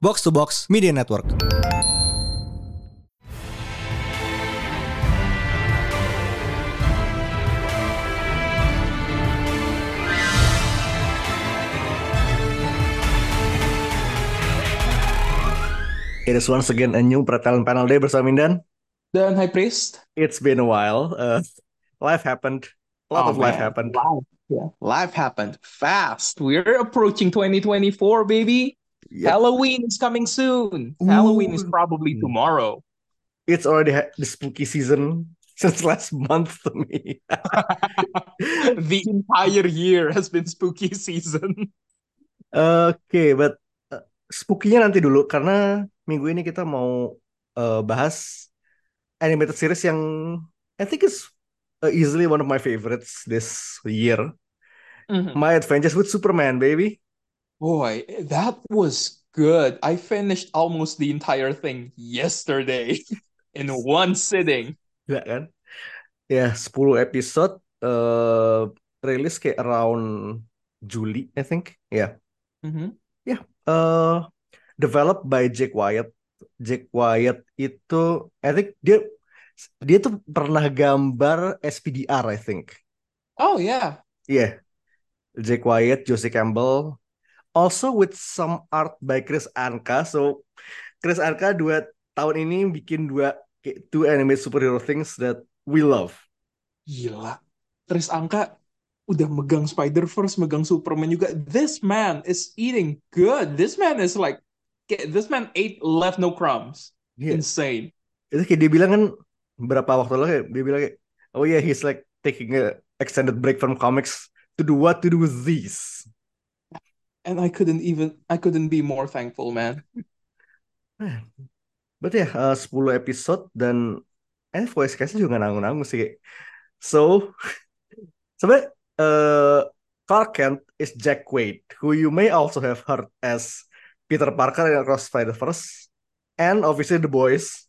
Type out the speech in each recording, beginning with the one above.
Box to Box Media Network. It is once again a new Pretalent Panel Day bersama Mindan. Dan High Priest. It's been a while. Uh, life happened. A lot Oh, of life man. happened. Life, yeah. Life happened fast. We're approaching 2024, baby. Yep. Halloween is coming soon. Ooh. Halloween is probably tomorrow. It's already ha- the spooky season since last month to me. the entire year has been spooky season. Oke, but uh, spooky-nya nanti dulu karena minggu ini kita mau uh, bahas animated series yang I think is uh, easily one of my favorites this year. Mhm. My Adventures with Superman, baby. Boy, that was good. I finished almost the entire thing yesterday in one sitting. Gila kan? Ya, 10 episode uh, rilis kayak around Juli, I think. Ya. Mhm. uh, developed by Jake Wyatt. Jake Wyatt itu, I think dia dia tuh pernah gambar SPDR, I think. Oh, yeah. Iya, Jake Wyatt, Josie Campbell, also with some art by Chris Anka. So Chris Anka dua tahun ini bikin dua two animated superhero things that we love. Gila. Chris Angka udah megang Spider-Verse, megang Superman juga. This man is eating good. This man is like, this man ate left no crumbs. Iya. Insane. Itu kayak dia bilang kan berapa waktu lalu kayak dia bilang kayak, oh yeah, he's like taking a extended break from comics to do what to do with these. And I couldn't even, I couldn't be more thankful, man. Berarti ya uh, 10 episode dan eh voice cast juga nanggung-nanggung sih. So sebenarnya uh, Clark Kent is Jack Quaid, who you may also have heard as Peter Parker in Across Spider-Verse, and obviously the boys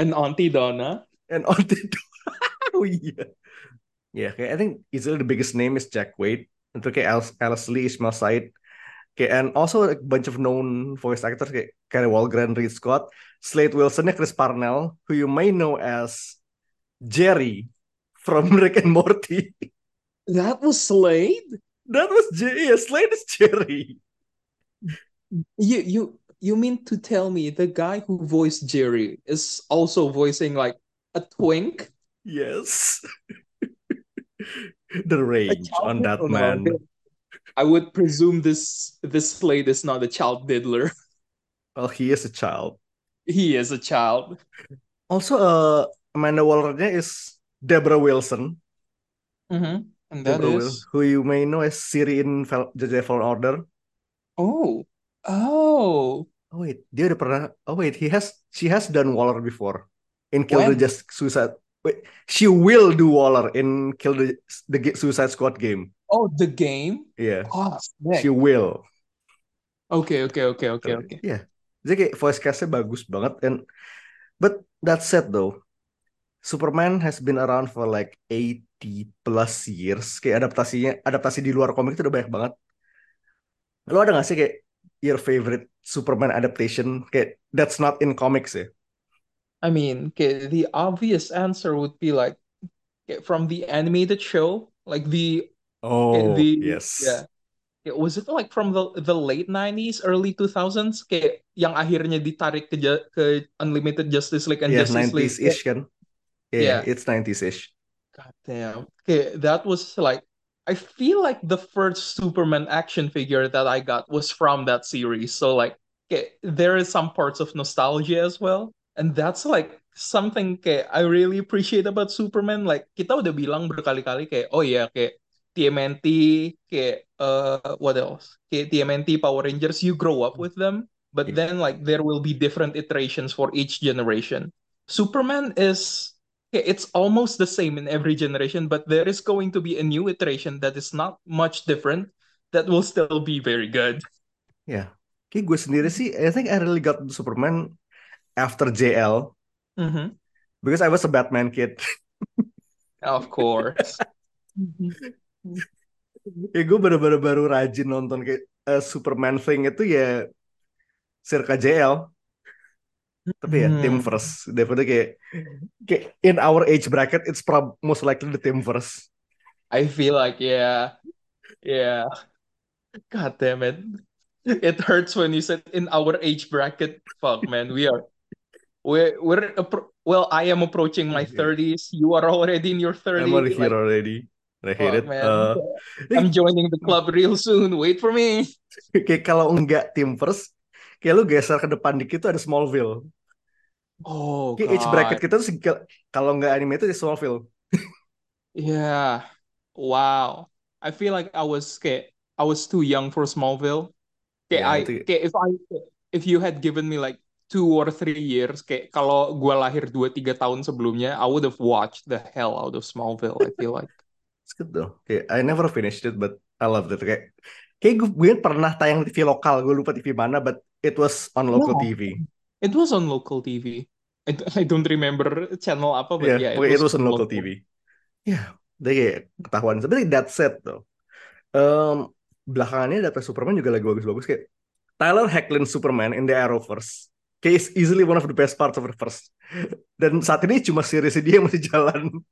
And Auntie Donna. and on the oh iya. Yeah, kayak I think easily the biggest name is Jack Quaid. Itu kayak Alice, Alice Lee, Ismail Said. Kayak and also a bunch of known voice actors kayak Karen Walgren, Reed Scott, Slade Wilson, and Chris Parnell, who you may know as Jerry from Rick and Morty. That was Slade? That was Jerry. Yeah, Slade is Jerry. You, you, you mean to tell me the guy who voiced Jerry is also voicing like a twink? Yes. the range on that man. I would presume this this Slade is not a child diddler. Well, he is a child. He is a child. Also, uh, Amanda Waller-nya is Deborah Wilson. Mm-hmm. And that Deborah is Wil- who you may know as Siri in Fallen Order. oh oh Oh wait, dia udah pernah. Oh wait, he has she has done Waller before in Kill the Just Suicide. Wait, she will do Waller in Kill the the Suicide Squad game. oh the game. Yeah, Oh, she will. Okay, okay, okay, okay, okay. Yeah, jadi kayak voice castnya bagus banget. And but that said though, Superman has been around for like 80 plus years. Kayak adaptasinya, adaptasi di luar komik itu udah banyak banget. Lo ada gak sih kayak your favorite Superman adaptation kayak that's not in comics ya? I mean, okay, the obvious answer would be like from the animated show, like the Oh, the yes. yeah. Yeah, was it like from the the late 90s, early 2000s? Kayak yang akhirnya ditarik ke ke Unlimited Justice League and Yeah, Justice League. 90s-ish kan? Yeah, Yeah. it's 90s-ish. God damn. Okay, that was like I feel like the first Superman action figure that I got was from that series. So like okay, there is some parts of nostalgia as well. And that's like something kayak I really appreciate about Superman. Like kita udah bilang berkali-kali kayak oh ya kayak TMNT kayak uh what else? Kayak TMNT Power Rangers you grow up with them, but Yeah. then like there will be different iterations for each generation. Superman is okay, it's almost the same in every generation, but there is going to be a new iteration that is not much different that will still be very good. Ya, kayak gue sendiri sih, I think I really got Superman after JL Mhm. because I was a Batman kid. Of course. ya gue bener-bener baru rajin nonton kayak a Superman thing itu ya circa JL. Tapi ya Hmm. team first. Daripada kayak, kayak in our age bracket it's prob most likely the team first. I feel like yeah, yeah. God damn it. It hurts when you said in our age bracket. Fuck, man. We are we're we're well, I am approaching my Yeah. 30s. You are already in your 30s. I'm already Like, here already. I hate fuck, it. man. Uh, I'm joining the club real soon. Wait for me. kayak kalau enggak team first, kayak lu geser ke depan dikit tuh ada Smallville. Oh Kayak age bracket God. kita tuh kalau nggak anime itu di Smallville. Yeah. Wow. I feel like I was kayak I was too young for Smallville. Kayak Ya, I itu- kayak if I if you had given me like two or three years, kayak kalau gua lahir dua tiga tahun sebelumnya, I would have watched the hell out of Smallville. I feel like. It's good though. Kayak I never finished it, but I loved it. Kayak, kayak gue, gue pernah tayang TV lokal, gue lupa TV mana, but it was on local Yeah. TV. It was on local TV. I, I don't remember channel apa, but Yeah, yeah, pokoknya it was on local TV. Ya, dia kayak ketahuan. Sebenarnya that set tuh. Um, belakangannya data Superman juga lagi bagus-bagus kayak Tyler Hoechlin Superman in the Arrowverse. Kayak is easily one of the best parts of the first. Dan saat ini cuma series dia yang masih jalan.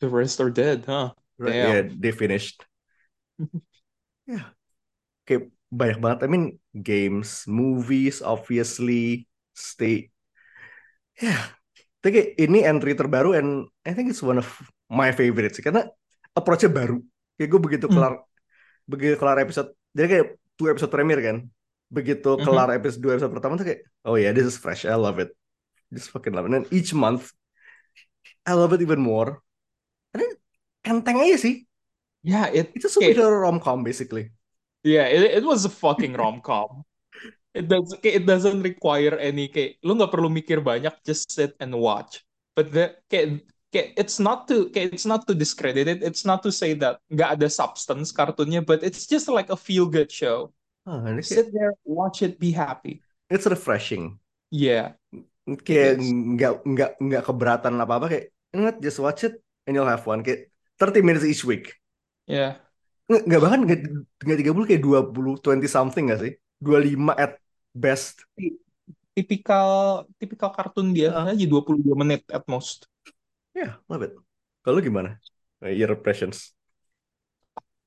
The rest are dead, huh? Right, Damn. yeah, they finished. yeah. Kayak banyak banget. I mean, games, movies, obviously, stay. Yeah. Tapi ini entry terbaru and I think it's one of my favorites sih. Karena approach-nya baru. Kayak gue begitu Hmm. kelar begitu kelar episode, jadi kayak two episode premier kan. Begitu Mhm. kelar episode dua episode pertama tuh kayak, oh yeah, this is fresh. I love it. Just fucking love it. And each month, I love it even more. And then enteng aja sih. Yeah, it It's a superhero rom-com basically. Yeah, it, it was a fucking rom-com. It does kayak it doesn't require any kayak lu nggak perlu mikir banyak, just sit and watch. But the kayak kayak it's not to kayak it's not to discredit it. It's not to say that nggak ada substance kartunnya, but it's just like a feel-good show. Kayak, Sit there, watch it, be happy. it's refreshing. Yeah, Kayak nggak nggak nggak keberatan apa apa kayak ingat just watch it and you'll have fun kayak 30 minutes each week. yeah. Nggak, bahkan nggak nggak 30 kayak 20 20 something nggak sih? 25 at best. Tipikal tipikal kartun dia Ah. aja 22 menit at most. Yeah, love it. Kalau gimana? Uh, Your impressions.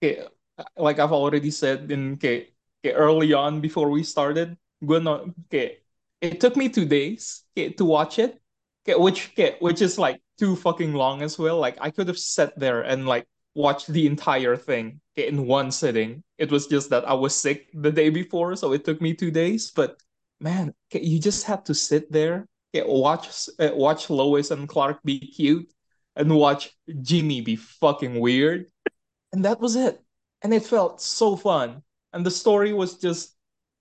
kayak like I've already said in kayak, kayak early on before we started, kayak it took me two days kayak, to watch it, kayak, which kayak, which is like too fucking long as well. Like I could have sat there and like watched the entire thing kayak, in one sitting. It was just that I was sick the day before, so it took me two days. But man, kayak, you just had to sit there, kayak, watch uh, watch Lois and Clark be cute, and watch Jimmy be fucking weird and that was it and it felt so fun and the story was just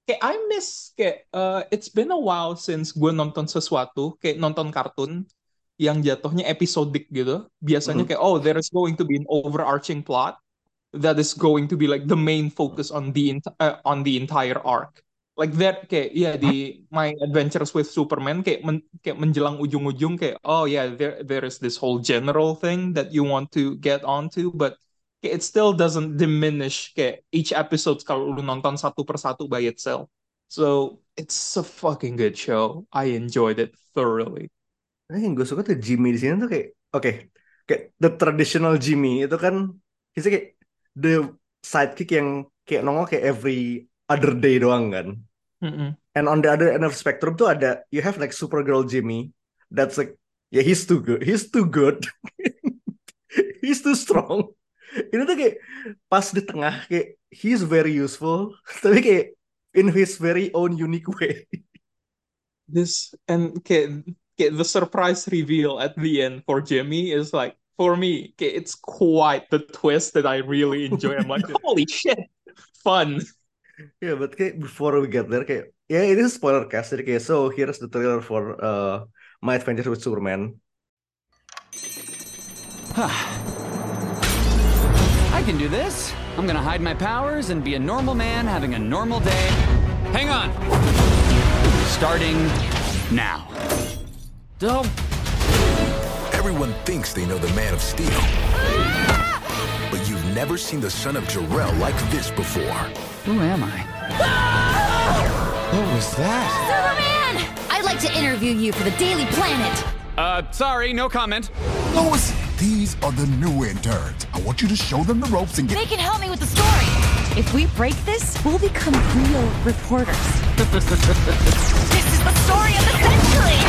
kayak I miss kayak uh, it's been a while since gue nonton sesuatu kayak nonton kartun yang jatuhnya episodik gitu biasanya Mhm. kayak oh there is going to be an overarching plot that is going to be like the main focus on the uh, on the entire arc like that kayak ya di my adventures with Superman kayak men- kayak menjelang ujung-ujung kayak oh yeah there there is this whole general thing that you want to get onto but kayak it still doesn't diminish kayak each episode kalau lu nonton satu persatu by itself so it's a fucking good show I enjoyed it thoroughly Nah, yang gue suka tuh Jimmy di sini tuh kayak oke kayak the traditional Jimmy itu kan he's kayak the sidekick yang kayak nongol kayak every other day doang kan. Mm-mm. And on the other end of spectrum tuh ada you have like Supergirl Jimmy that's like yeah he's too good he's too good he's too strong ini tuh kayak pas di tengah kayak he's very useful tapi kayak in his very own unique way. This and kayak, kayak the surprise reveal at the end for Jimmy is like for me kayak, it's quite the twist that I really enjoy I'm like holy shit. Fun. Yeah, but kayak before we get there kayak ya ini spoiler cast jadi kayak so here's the trailer for uh, My Adventure with Superman. Can do this. I'm gonna hide my powers and be a normal man having a normal day. Hang on! Starting now. Oh, Everyone thinks they know the Man of Steel. But you've never seen the son of Jarrell like this before. Who am I? What was that? Superman! I'd like to interview you for the Daily Planet. Uh, sorry, no comment. Lois, these are the new interns. I want you to show them the ropes and get. They can help me with the story. If we break this, we'll become real reporters. this is the story of the century!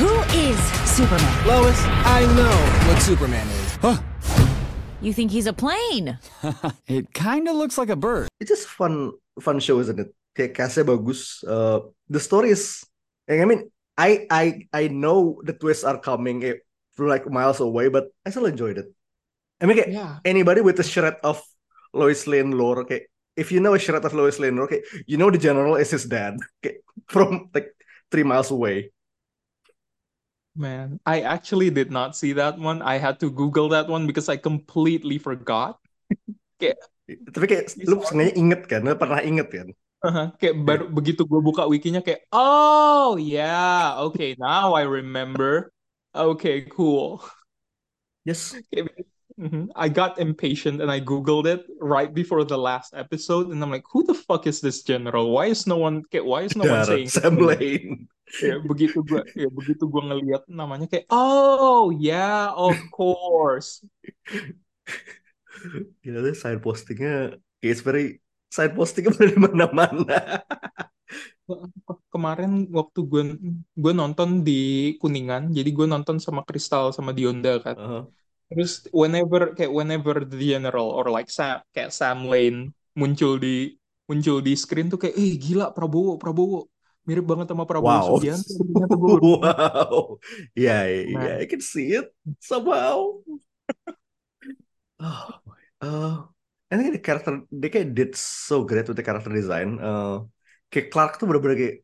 Who is Superman? Lois, I know what Superman is. Huh? You think he's a plane? It kinda looks like a bird. It's just fun fun show, isn't it? Kayak castnya bagus. Uh, the story is, I mean, I I I know the twists are coming eh, from like miles away, but I still enjoyed it. I mean, kayak Yeah. anybody with a shred of Lois Lane lore, okay, if you know a shred of Lois Lane lore, okay, you know the general is his dad, okay, from like three miles away. Man, I actually did not see that one. I had to Google that one because I completely forgot. Kayak, Tapi kayak lu sengaja inget kan, lu pernah inget kan? uh-huh, kayak baru begitu gue buka wikinya kayak, oh yeah, okay, now I remember. Okay, cool. Yes. Mhm. I got impatient and I Googled it right before the last episode, and I'm like, who the fuck is this general? Why is no one why is no one saying Sam Lane. ya begitu gua ya begitu gua ngelihat namanya kayak oh yeah of course Gila deh side postingnya it's very side postingnya dari mana-mana. Kemarin waktu gue gue nonton di Kuningan jadi gue nonton sama Kristal sama Dionda kan Uh-huh. terus whenever kayak whenever the general or like Sam kayak Sam Lane muncul di muncul di screen tuh kayak eh gila Prabowo Prabowo mirip banget sama Prabowo Wow. Subianto ternyata gue baru- Wow. Yeah, yeah, Nah. I can see it somehow. oh, uh, I think the character they kayak did so great with the character design. Uh, kayak Clark tuh bener-bener kayak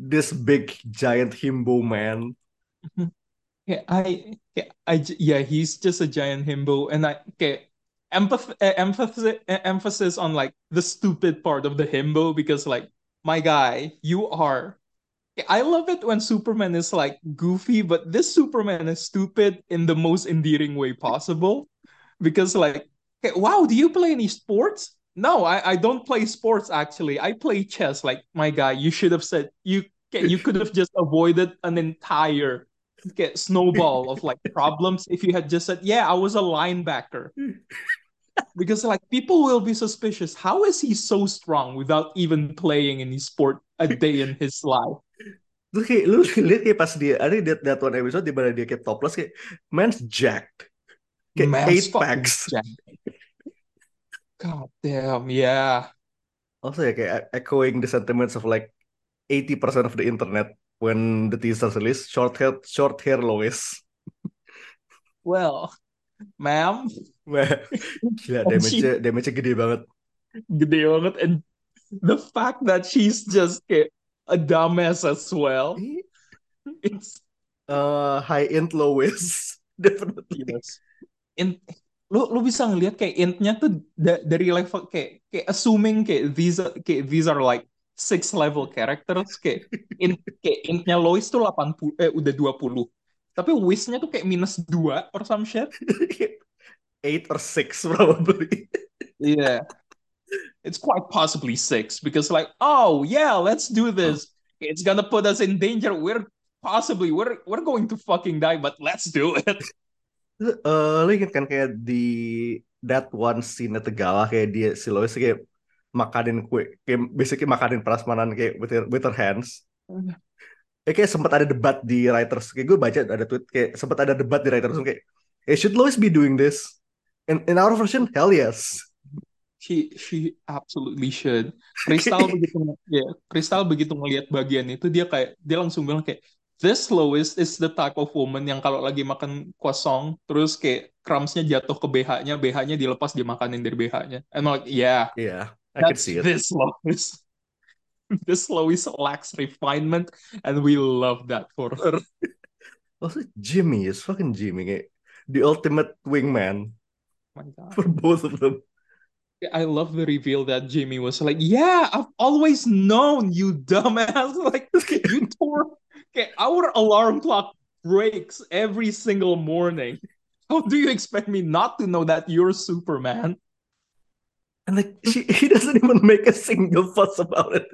this big giant himbo man. Yeah, I, yeah, I, yeah, he's just a giant himbo, and I, okay, empath, uh, emphasis, uh, emphasis on like the stupid part of the himbo because, like, my guy, you are. I love it when Superman is like goofy, but this Superman is stupid in the most endearing way possible, because like, okay, wow, do you play any sports? No, I, I don't play sports actually. I play chess. Like, my guy, you should have said you. You could have just avoided an entire get snowball of like problems if you had just said, "Yeah, I was a linebacker." Because like people will be suspicious. How is he so strong without even playing any sport a day in his life? Terus kayak lu lihat kayak pas dia ada that, that one episode di mana dia kayak topless kayak man's jacked. Kayak Man's eight packs. jacked. God damn, yeah. Also ya kayak echoing the sentiments of like 80% of the internet when the teaser release short hair short hair Lois. Well, ma'am, gila she- damage-nya damage-nya gede banget. gede banget and the fact that she's just kayak a dumbass as well. It's Uh, high end Lois definitely. Yes. In lu lu bisa ngelihat kayak intnya tuh da- dari level kayak kayak assuming kayak these are, kayak these are like six level characters kayak int kayak intnya Lois tuh 80 eh udah 20. Tapi wishnya tuh kayak minus 2 or some shit. Eight or six probably. Yeah. It's quite possibly six because like, oh yeah, let's do this. It's gonna put us in danger. We're possibly we're we're going to fucking die, but let's do it. Eh, lu inget kan kayak di that one scene at Tegala kayak dia si Lois kayak makanin kue kayak basically makanin prasmanan kayak with her, with her hands. Eh, kayak sempat ada debat di writers kayak gue baca ada tweet kayak sempat ada debat di writers kayak eh should Lois be doing this? In in our version, hell yes. She she absolutely should. Kristal begitu ya, Kristal begitu ngelihat bagian itu dia kayak dia langsung bilang kayak this Lois is the type of woman yang kalau lagi makan kosong terus kayak crumbs-nya jatuh ke BH-nya, BH-nya dilepas dimakanin dari BH-nya. And I'm like, yeah, Yeah, I can see it. this Lois. This Lois lacks refinement and we love that for her. Also Jimmy is fucking Jimmy the ultimate wingman My God. for both of them. I love the reveal that Jimmy was like, "Yeah, I've always known you dumbass." Like you tore. Okay, our alarm clock breaks every single morning. How do you expect me not to know that you're Superman? and like she he doesn't even make a single fuss about it.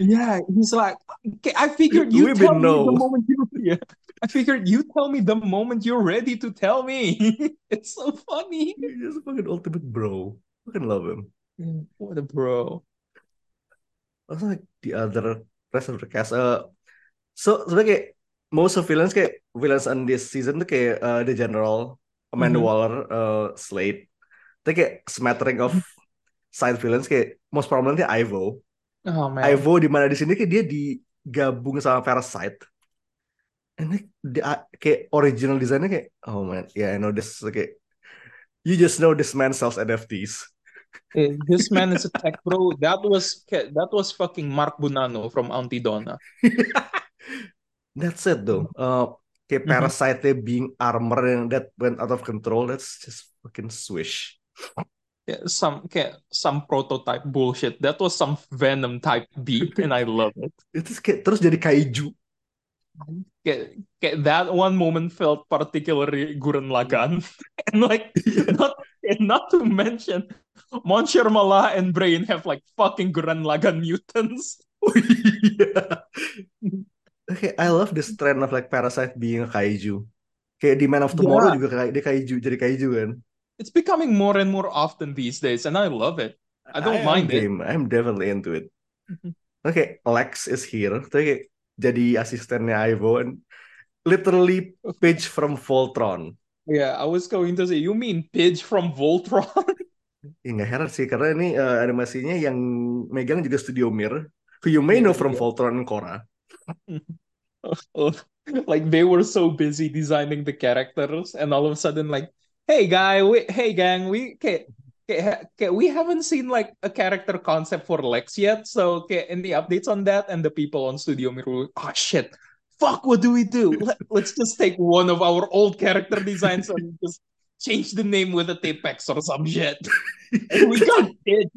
Yeah, he's like, okay, I figured you Women tell me the moment you yeah. I figured you tell me the moment you're ready to tell me. it's so funny. He's just a fucking ultimate bro. Fucking love him. What a bro. Also like the other rest of the cast. Uh, so sebenarnya kayak most of villains kayak villains on this season tuh kayak uh, the general Amanda Mhm. Waller, uh, Slade. Tapi kayak smattering of side villains kayak most prominently Ivo. Oh man. Ivo di mana di sini kayak dia digabung sama Parasite. Like, dia kayak original desainnya kayak oh man, yeah I know this kayak you just know this man sells NFTs. Eh, This man is a tech bro. That was that was fucking Mark Bonanno from Auntie Donna. That's it though. Uh, kayak Mhm. Parasite being armor and that went out of control. That's just fucking swish. Yeah, some kayak some prototype bullshit. That was some Venom type beat, and I love it. Itu kayak terus jadi kaiju. Kayak, kayak that one moment felt particularly Gurren Lagann, and like not and not to mention, Monsieur Mala and Brain have like fucking Gurren Lagann mutants. Oh iya. Okay, I love this trend of like Parasite being a kaiju. Kayak di Man of Tomorrow Yeah. juga kayak dia kaiju jadi kaiju kan. It's becoming more and more often these days, and I love it. I don't I'm mind it. game. I'm definitely into it. Oke, Lex is here. Tapi kayak jadi asistennya Ivo and literally Pidge from Voltron. Yeah, I was going to say, you mean Pidge from Voltron? Ya nggak heran sih karena ini eh, animasinya yang megang juga Studio Mir, who you may Iya, know from iya. Voltron and Korra. like they were so busy designing the characters, and all of a sudden, like, hey guy, we, hey gang, we okay, okay, okay, we haven't seen like a character concept for Lex yet. So, okay, any updates on that? And the people on Studio Mirror, oh shit, fuck, what do we do? Let, let's just take one of our old character designs and just change the name with a Tapex or some shit. and we got it.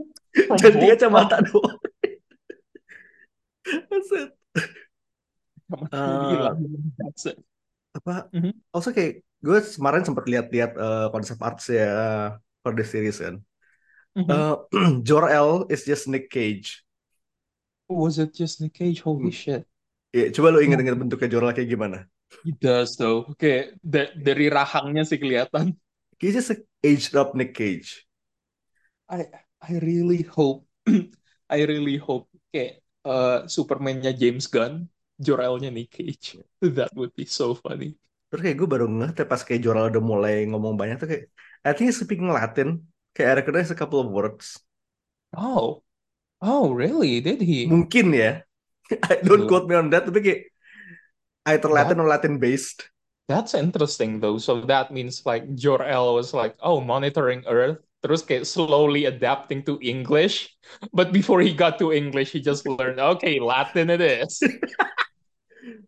That's it. Uh, apa Mhm. also kayak gue kemarin sempat lihat-lihat eh, konsep arts ya for the series kan Mhm. Eh, Jor-El is just Nick Cage Was it just Nick Cage? Holy shit. ya, coba lo inget-inget bentuknya Jor-El kayak gimana He does though. Oke, da- dari rahangnya sih kelihatan. he's just a aged up Nick Cage I I really hope I really hope kayak uh, Superman-nya James Gunn, Jor-El-nya Nick Cage. That would be so funny. terus kayak gue baru ngeh pas kayak Jor-El udah mulai ngomong banyak tuh kayak I think speaking Latin kayak recognize a couple of words Oh. Oh, really? Did he? mungkin ya I don't quote me on that tapi kayak either Latin or Latin based That's interesting though. So that means like Jor-El was like, oh, monitoring Earth. Terus kayak slowly adapting to English. But before he got to English, he just learned, okay, Latin it is.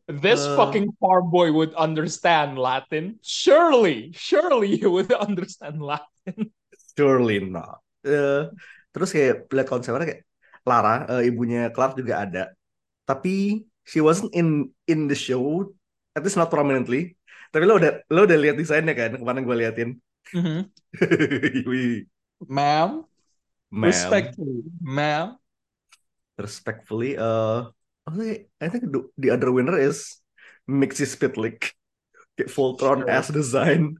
This Uh. fucking farm boy would understand Latin. Surely, surely he would understand Latin. Surely not. Eh, terus kayak lihat konsepnya kayak Lara, eh, ibunya Clark juga ada. Tapi she wasn't in in the show, at least not prominently. Tapi lo udah lo udah lihat desainnya kan kemarin gue liatin. Wih, Ma'am, ma'am. respectfully, ma'am. Respectfully, uh, I think the, the other winner is Mixie Spitlick. Voltron Sure. as design.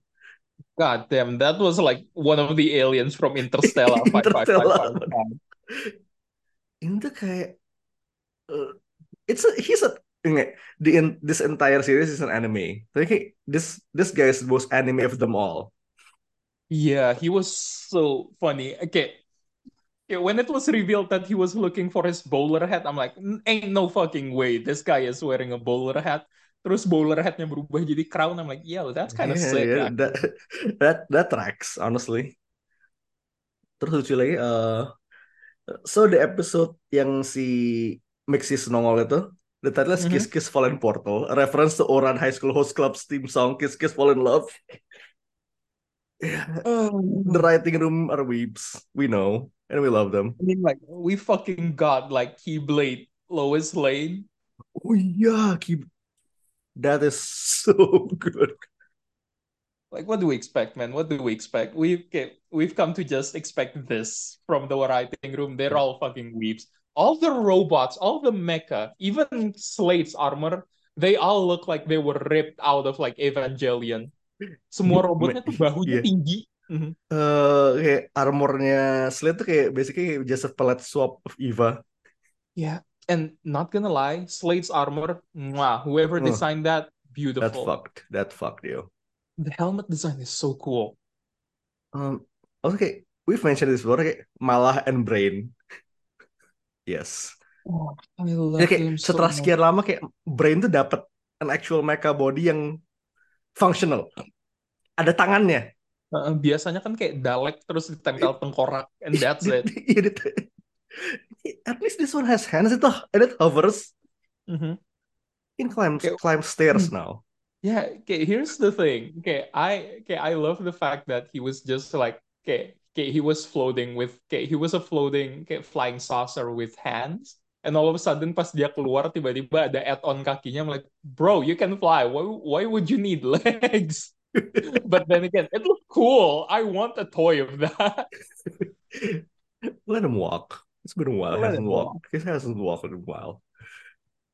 God damn, that was like one of the aliens from Interstellar. Interstellar. 5555. Ini tuh kayak uh, it's a, he's a the in, this entire series is an anime. Kayak this this guy is the most anime of them all. Yeah, he was so funny. Okay. Okay, when it was revealed that he was looking for his bowler hat, I'm like, "N- ain't no fucking way this guy is wearing a bowler hat. Terus bowler hatnya berubah jadi crown. I'm like, yo, that's kind of Yeah, sick. yeah, that that that tracks honestly. Terus lucu lagi, uh, so the episode yang si Mixis nongol itu, the title is Mhm. Kiss Kiss Fall in Portal, a reference to Oran High School Host Club's theme song Kiss Kiss Fall in Love. Yeah, oh, the writing room are weeps, we know, and we love them. I mean, like, we fucking got like Keyblade, Lois Lane. Oh yeah, keep that is so good. like what do we expect, man? What do we expect? We've we've come to just expect this from the writing room. They're all fucking weeps. All the robots, all the mecha, even Slade's armor, they all look like they were ripped out of like Evangelion. Semua robotnya tuh bahunya Iya. tinggi. Eh, kayak armornya Slade tuh kayak basically just a palette swap of Eva. Yeah, and not gonna lie, Slade's armor, mwah, whoever designed that, That beautiful. fucked. That fucked yo. The helmet design is so cool. Um, also kayak we've mentioned this before kayak Malah and Brain. Yes. Oh, I love Ya, kayak so setelah much. sekian lama kayak Brain tuh dapat an actual mecha body yang functional. Ada tangannya. Uh, biasanya kan kayak Dalek terus ditempel tengkorak, and that's it. Iya, At least this one has hands itu and it hovers. Mhm. It climb Kayak- climb stairs now. Yeah, okay, here's the thing. Okay, I okay, I love the fact that he was just like okay, okay, he was floating with okay, he was a floating okay, flying saucer with hands. And all of a sudden pas dia keluar tiba-tiba ada add-on kakinya I'm like, "Bro, you can fly. Why why would you need legs?" But then again, it looked cool. I want a toy of that. Let him walk. It's been a while. Let hasn't him walked. He hasn't walked in a while.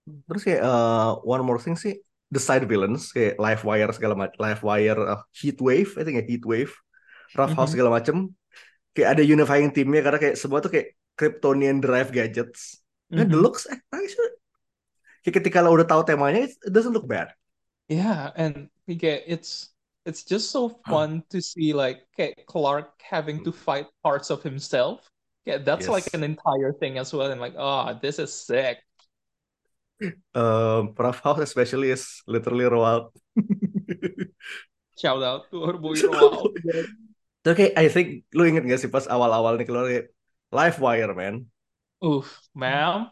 Terus kayak uh, one more thing sih, the side villains kayak Livewire segala macam, Livewire, uh, Heatwave, I think ya Heatwave, Rough House Mhm. segala macam. Kayak ada unifying timnya karena kayak semua tuh kayak Kryptonian drive gadgets. And the Mhm. looks actually kayak ketika lo udah tahu temanya, it doesn't look bad. Yeah, and okay, it's it's just so fun to see like okay, Clark having to fight parts of himself. Yeah, that's like Yes. an entire thing as well, and like, oh, this is sick. Um, Rough House especially is literally Roald. Shout out to our boy Roald. Terus kayak I think lu inget gak sih pas awal-awal nih keluar kayak Livewire man. Oof, ma'am,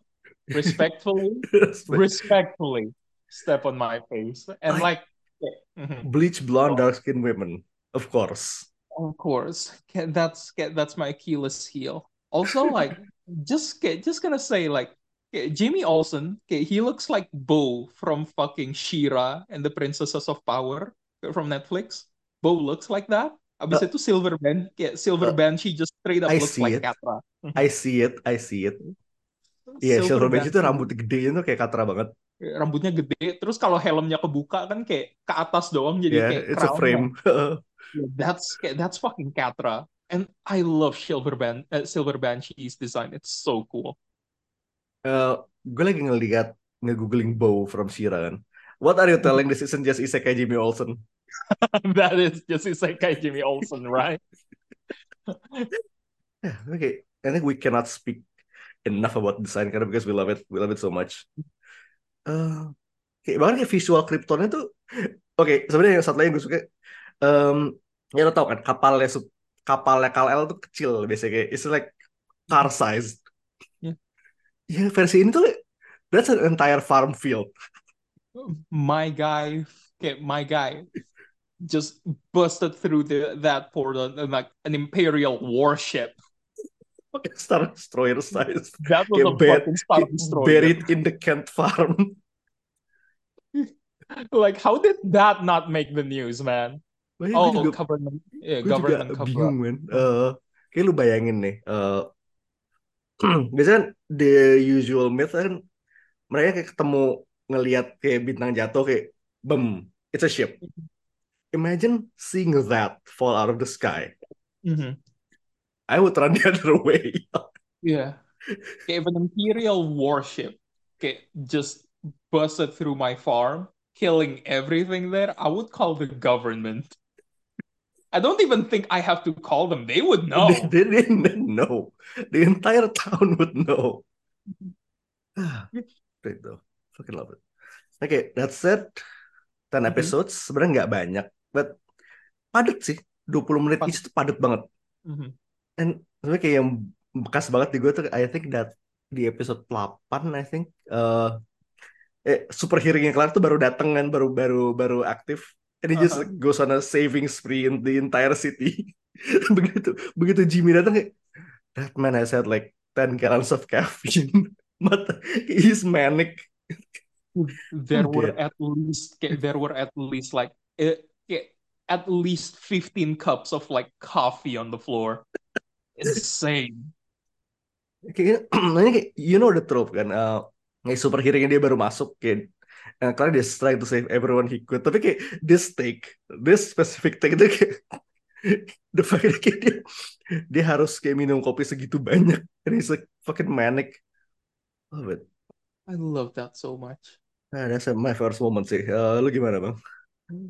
respectfully, respectfully, step on my face, and like, mhm, Bleach blonde dark skinned women, of course. of course, that's that's my Achilles heel. Also, like, just just gonna say like. Okay, Jimmy Olsen, okay, he looks like Bo from fucking Shira and the Princesses of Power from Netflix. Bo looks like that. Abis Uh, itu Silver Band, kayak Silver uh, Band, she just straight up I looks like it. Catra. I see it, I see it. Iya, Silver Bench itu rambut gede itu kayak Katra banget. rambutnya gede, terus kalau helmnya kebuka kan kayak ke atas doang jadi Yeah, kayak it's a frame. Yeah, That's that's fucking Catra. And I love Silver Band, uh, Silver Banshee's design. It's so cool. Eh, gue lagi ngeliat nge-googling Bow from Shira kan. What are you telling this isn't just isekai Jimmy Olsen? that is just Isekai Jimmy Olsen, right? Yeah, okay. I think we cannot speak enough about design karena because we love it, we love it so much. Eh, kayak bahkan kayak visual Kryptonnya tuh, oke. sebenarnya yang satu lagi yang gue suka, em, ya lo tau kan kapalnya sub- kapalnya Kal-El tuh kecil biasanya kayak it's like car size. Yeah. Ya versi ini tuh that's an entire farm field. My guy, okay, my guy just busted through the that portal and like an Imperial warship. Star Destroyer size. That was a bur- fucking Star Destroyer. buried in the Kent farm. Like, how did that not make the news, man? Oh, juga government, yeah, gue juga government cover bingung men Eh, kayak lu bayangin nih eh, biasanya the usual myth kan mereka kayak ketemu ngelihat kayak bintang jatuh kayak bem it's a ship imagine seeing that fall out of the sky Mhm. I would run the other way Yeah. If an Imperial warship okay, just busted through my farm, killing everything there, I would call the government. I don't even think I have to call them. They would know. they, they didn't know the entire town would know Ah, great though fucking love it okay that's it 10 Mhm. episodes sebenarnya nggak banyak but padat sih 20 menit Padat. each tuh padat banget Mhm. and sebenarnya kayak yang bekas banget di gue tuh I think that di episode 8 I think eh eh, super hearingnya kelar tuh baru dateng kan baru baru baru aktif and he just Uh-huh. goes on a saving spree in the entire city begitu begitu Jimmy datang kayak that man has had like 10 gallons of caffeine but he's manic There were at least there were at least like okay, at least 15 cups of like coffee on the floor. Insane. Kayak ini kayak you know the trope kan. Uh, kayak superhero-nya dia baru masuk kayak uh, karena dia trying to save everyone he could. Tapi kayak this take, this specific take itu kayak the fact that kayak dia dia harus kayak minum kopi segitu banyak and he's like fucking manic. Love it. I love that so much. Nah, that's my first moment sih. Uh, lu gimana bang?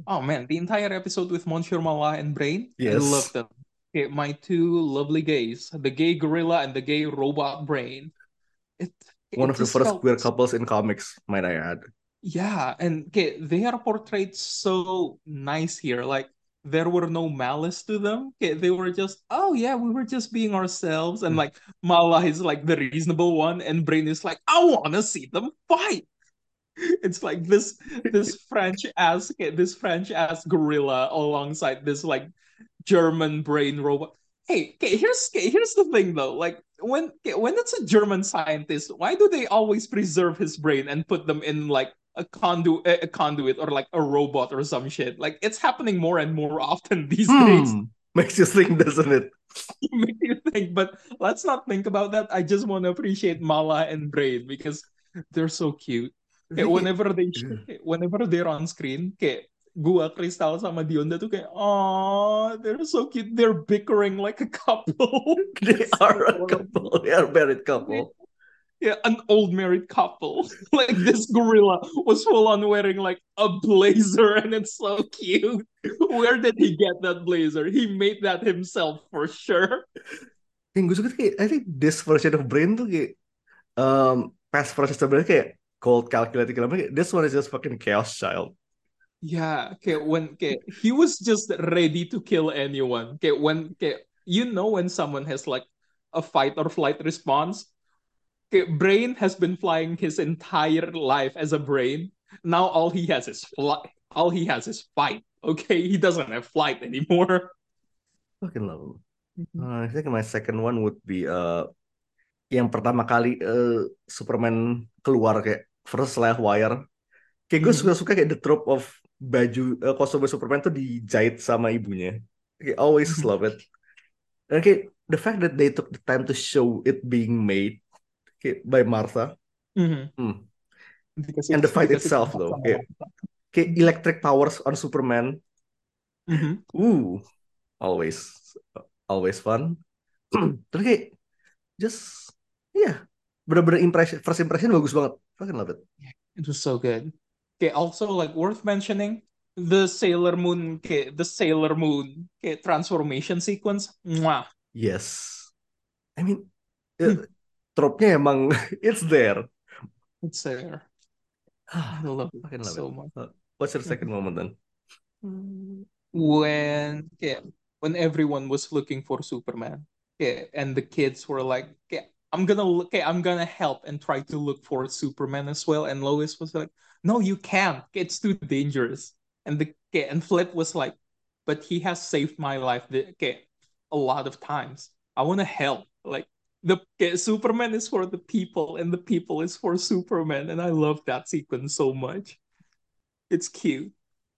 Oh man, the entire episode with Monsieur Mala and Brain, I Yes. love them. Okay, my two lovely gays, the gay gorilla and the gay robot Brain. It, One of the first felt- queer couples in comics, might I add. Yeah, and okay, they are portrayed so nice here. Like there were no malice to them. Okay, they were just, oh yeah, we were just being ourselves. And hmm. like Mala is like the reasonable one, and Brain is like, I wanna see them fight. It's like this this French ass this French ass gorilla alongside this like German brain robot. Hey, okay, here's okay, here's the thing though. Like when okay, when it's a German scientist, why do they always preserve his brain and put them in like a conduit, a conduit or like a robot or some shit? Like it's happening more and more often these days. Hmm. Makes you think, doesn't it? Makes you think, but let's not think about that. I just want to appreciate Mala and Brain because they're so cute. Kayak whenever they whenever they're on screen, kayak gua Crystal sama Dionda tuh kayak oh they're so cute. They're bickering like a couple. They are a couple. They are married couple. Yeah, an old married couple. like this gorilla was full on wearing like a blazer and it's so cute. Where did he get that blazer? He made that himself for sure. Yang gue suka kayak, I think this version of Brain tuh kayak, um, past version sebenarnya kayak cold calculating, kayak, this one is just fucking chaos child. Yeah, okay, when okay, he was just ready to kill anyone. Okay, when okay, you know when someone has like a fight or flight response. Okay, brain has been flying his entire life as a brain. Now all he has is flight. All he has is fight. Okay, he doesn't have flight anymore. Fucking love him. Uh, I think my second one would be uh, yang pertama kali uh, Superman keluar kayak first live wire. Kayak gue Mhm. suka-suka kayak the trope of baju uh, kostum Superman tuh dijahit sama ibunya. Kayak always Mhm. love it. Dan kayak the fact that they took the time to show it being made kayak by Martha. Mhm. Hmm. Because And the fight itself, though, kayak- Kayak electric powers on Superman. Mhm. Ooh, always, always fun. Terus kayak just, yeah, bener-bener impression, first impression bagus banget. Fucking love it. It was so good. Okay, also like worth mentioning the Sailor Moon, okay, the Sailor Moon, okay, transformation sequence. Mwah. Yes. I mean, uh, trope-nya emang it's there. It's there. I love it Fucking love so it. much. Uh, What's your second moment then? When okay, when everyone was looking for Superman, okay, and the kids were like, okay, I'm gonna look, okay, I'm gonna help and try to look for Superman as well. And Lois was like, no, you can't. It's too dangerous. And the okay, and Flip was like, but he has saved my life. Okay, a lot of times. I want to help. Like the okay, Superman is for the people, and the people is for Superman. And I love that sequence so much. It's cute.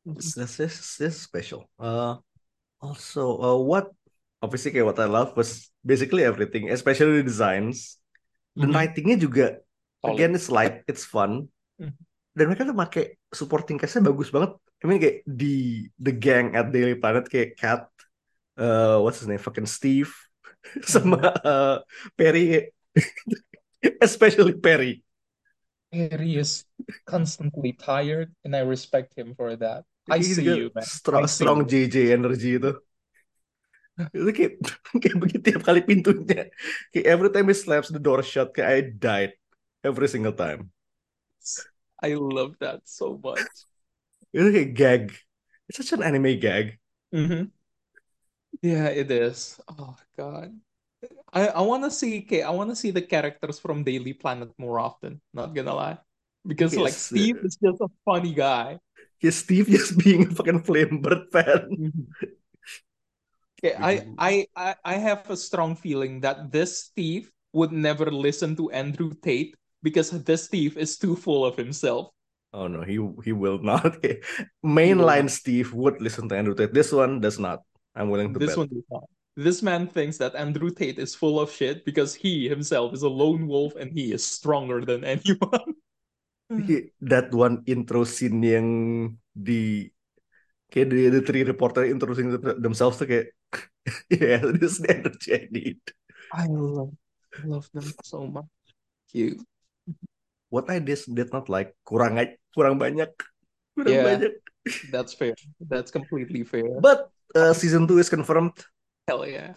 This, this, this, this is special. Uh, also, uh, what obviously kayak what I love was basically everything, especially the designs. Dan Mhm. writingnya juga Solid. again it's light, it's fun. Mhm. Dan mereka tuh pakai supporting cast-nya bagus banget. I mean kayak di the gang at Daily Planet kayak Cat, uh, what's his name, fucking Steve, sama uh, Perry, especially Perry. Harry is constantly tired, and I respect him for that. I He's see you, man. Strong, see strong you. JJ energy itu. Itu kayak, kayak begitu tiap kali pintunya. Kayak every time he slaps the door shut, kayak I died. Every single time. I love that so much. Itu kayak gag. It's such an anime gag. hmm Yeah, it is. Oh God. I, I wanna see okay, I wanna see the characters from Daily Planet more often, not gonna lie. Because like Steve is just a funny guy. Kayak Steve just being a fucking Flamebird fan. Okay, I, I I I have a strong feeling that this Steve would never listen to Andrew Tate because this Steve is too full of himself. Oh no, he he will not. Mainline Steve would listen to Andrew Tate. This one does not. I'm willing to This bet. one does not. This man thinks that Andrew Tate is full of shit because he himself is a lone wolf and he is stronger than anyone. He- that one intro scene yang di kayak the, the three reporter introducing themselves tuh kayak yeah this energy I need. I love, love them so much. Cute. What I did did not like kurang kurang banyak kurang Yeah. banyak. That's fair. That's completely fair. But uh, season two is confirmed. Hell yeah.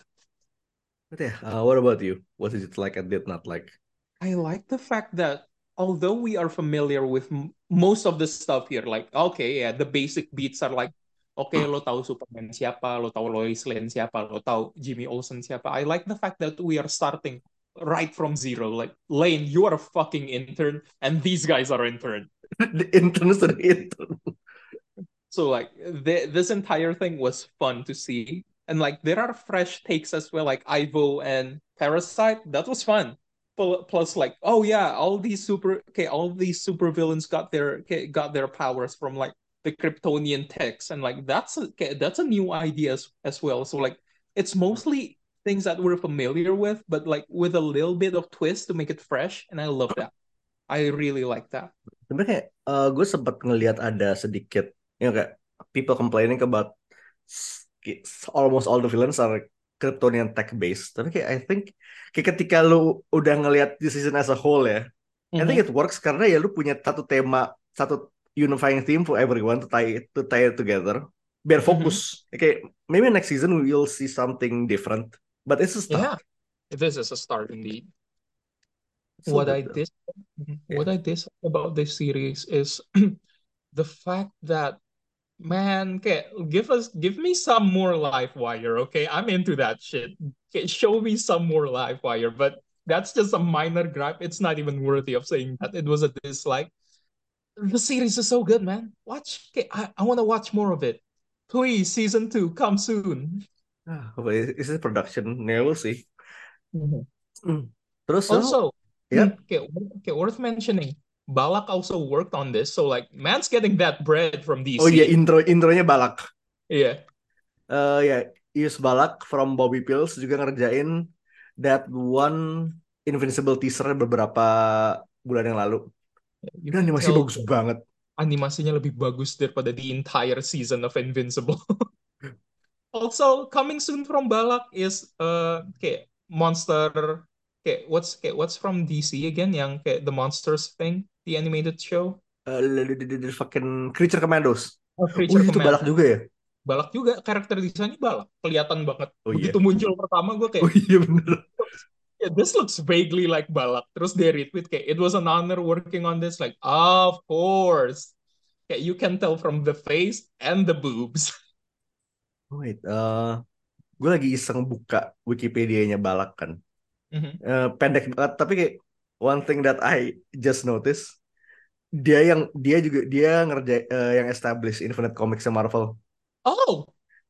But yeah, uh, what about you? What is it like? I did not like. I like the fact that although we are familiar with most of the stuff here, like okay, yeah, the basic beats are like, okay, lo tahu Superman siapa, lo tahu Lois Lane siapa, lo tahu Jimmy Olsen siapa. I like the fact that we are starting right from zero. Like Lane, you are a fucking intern, and these guys are intern. the intern is the intern. So like th- this entire thing was fun to see. And like there are fresh takes as well, like Ivo and Parasite. That was fun. Plus, like, oh yeah, all these super okay, all these super villains got their got their powers from like the Kryptonian text, and like that's a that's a new idea as, as well. So like it's mostly things that we're familiar with, but like with a little bit of twist to make it fresh, and I love that. I really like that. Sebenarnya kayak uh, gue sempat ngelihat ada sedikit you know, kayak people complaining about almost all the villains are Kryptonian tech based. Tapi kayak I think kayak ketika lu udah ngelihat the season as a whole ya, I think it works karena ya lu punya satu tema, satu unifying theme for everyone to tie it, to tie it together. Biar mm-hmm. fokus. Okay, maybe next season we'll see something different. But it's a Yeah, this is a start mm-hmm. indeed. So mm-hmm. what I dis what I dislike about this series is the fact that man, okay, give us give me some more live wire, okay? I'm into that shit. Okay, show me some more live wire, but that's just a minor gripe. It's not even worthy of saying that it was a dislike. The series is so good, man. Watch, okay, I, I want to watch more of it. Please, season two, come soon. Ah, but is production? Yeah, we'll see. Hmm. Terus so, Also, Yep. hmm, okay, okay, worth mentioning. Balak also worked on this, so like, man's getting that bread from DC. oh iya intro intronya Balak. Yeah. Eh ya, Ius Balak from Bobby Pills juga ngerjain that one Invincible teaser beberapa bulan yang lalu. You can animasi bagus banget. animasinya lebih bagus daripada the entire season of Invincible. Also, coming soon from Balak is uh kayak monster kayak what's kayak what's from DC again yang kayak the monsters thing, the animated show. Eh, the- the- fucking Creature Commandos. Oh, Oh Creature itu Command. Balak juga ya? Balak juga karakter desainnya Balak, kelihatan banget. Oh. Begitu muncul pertama gue kayak Oh iya bener. Yeah, this looks vaguely like Balak. Terus dia retweet kayak it was an honor working on this. Like, of course. Kayak you can tell from the face and the boobs. Wait, eh gue lagi iseng buka Wikipedia-nya Balak kan. Mhm. Eh, pendek banget tapi kayak one thing that I just noticed dia yang dia juga dia ngerjain eh, yang establish Infinite Comics Marvel. Oh,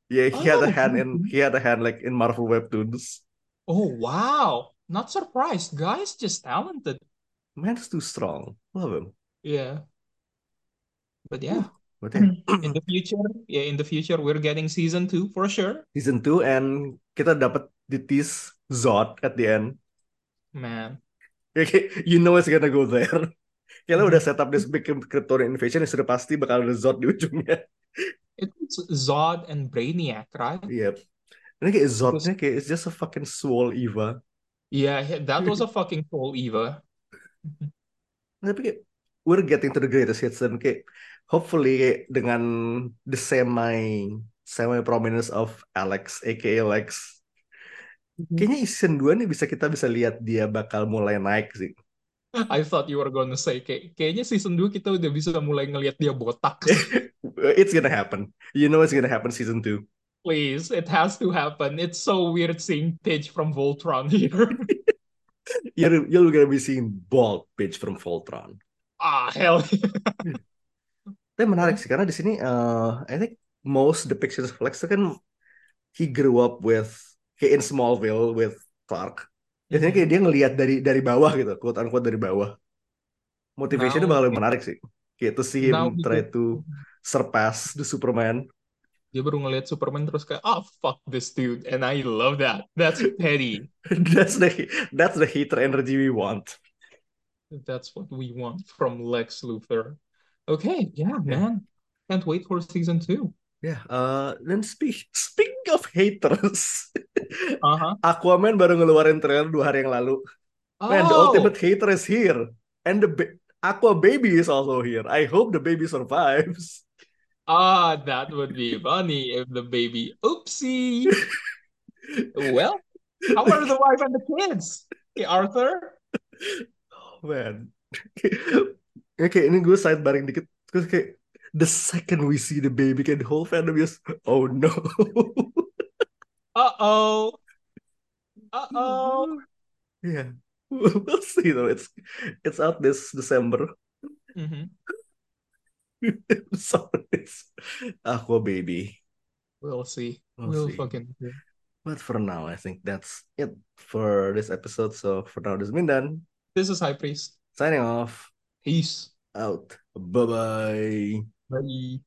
Yeah, he had a Oh, hand in mhm. he had a hand like in Marvel webtoons. oh wow. Not surprised. Guys, just talented. Man's too strong. Love him. Yeah. But yeah, But yeah, in the future, yeah, in the future we're getting season two for sure. season 2 and kita dapat di tease Zod at the end. Man. Kayak, you know it's gonna go there. Kayak lo Mhm. udah set up this big Kryptonian invasion, ya sudah pasti bakal ada Zod di ujungnya. It's Zod and Brainiac, right? Yep. Ini kayak Zodnya kayak it's just a fucking swole Eva. Yeah, that was a fucking full Eva. Tapi kayak we're getting to the greatest hits dan kayak hopefully kayak dengan the semi semi prominence of Alex aka Lex kayaknya season 2 nih bisa kita bisa lihat dia bakal mulai naik sih I thought you were gonna say kayak kayaknya season 2 kita udah bisa mulai ngelihat dia botak. it's gonna happen you know it's gonna happen season 2 Please, it has to happen. It's so weird seeing Pidge from Voltron here. you're, you're gonna be seeing bald bitch from Voltron ah, hell. tapi menarik sih karena di sini eh, I think most depictions of Lex itu kan he grew up with kayak in Smallville with Clark Biasanya kayak dia ngelihat dari dari bawah gitu, quote unquote dari bawah. Motivationnya bakal menarik sih. Kayak to see him Now try to surpass the Superman. Dia baru ngeliat Superman terus kayak, oh fuck this dude, and I love that. That's petty. that's the that's the hater energy we want. That's what we want from Lex Luthor. Okay, yeah, man. Can't wait for season two. Ya, eh, dan speak, speaking of haters, Uh-huh. Aquaman baru ngeluarin trailer dua hari yang lalu. Man, the Oh, ultimate hater is here, and the ba- Aqua baby is also here. I hope the baby survives. Ah, that would be funny if the baby. Oopsie. Well, how are the wife and the kids? Okay, Arthur. Oh man. Oke, ini gue sidebaring dikit. Terus kayak the second we see the baby, kayak the whole fandom is oh no. Uh-oh. Uh-oh. yeah, we'll see though. It's it's out this December. Mhm. Aqua baby. We'll see. We'll We'll see. fucking see. But for now, I think that's it for this episode. So for now, this is Mindan This is High Priest. signing off. Peace. Out. Bye bye. Bye.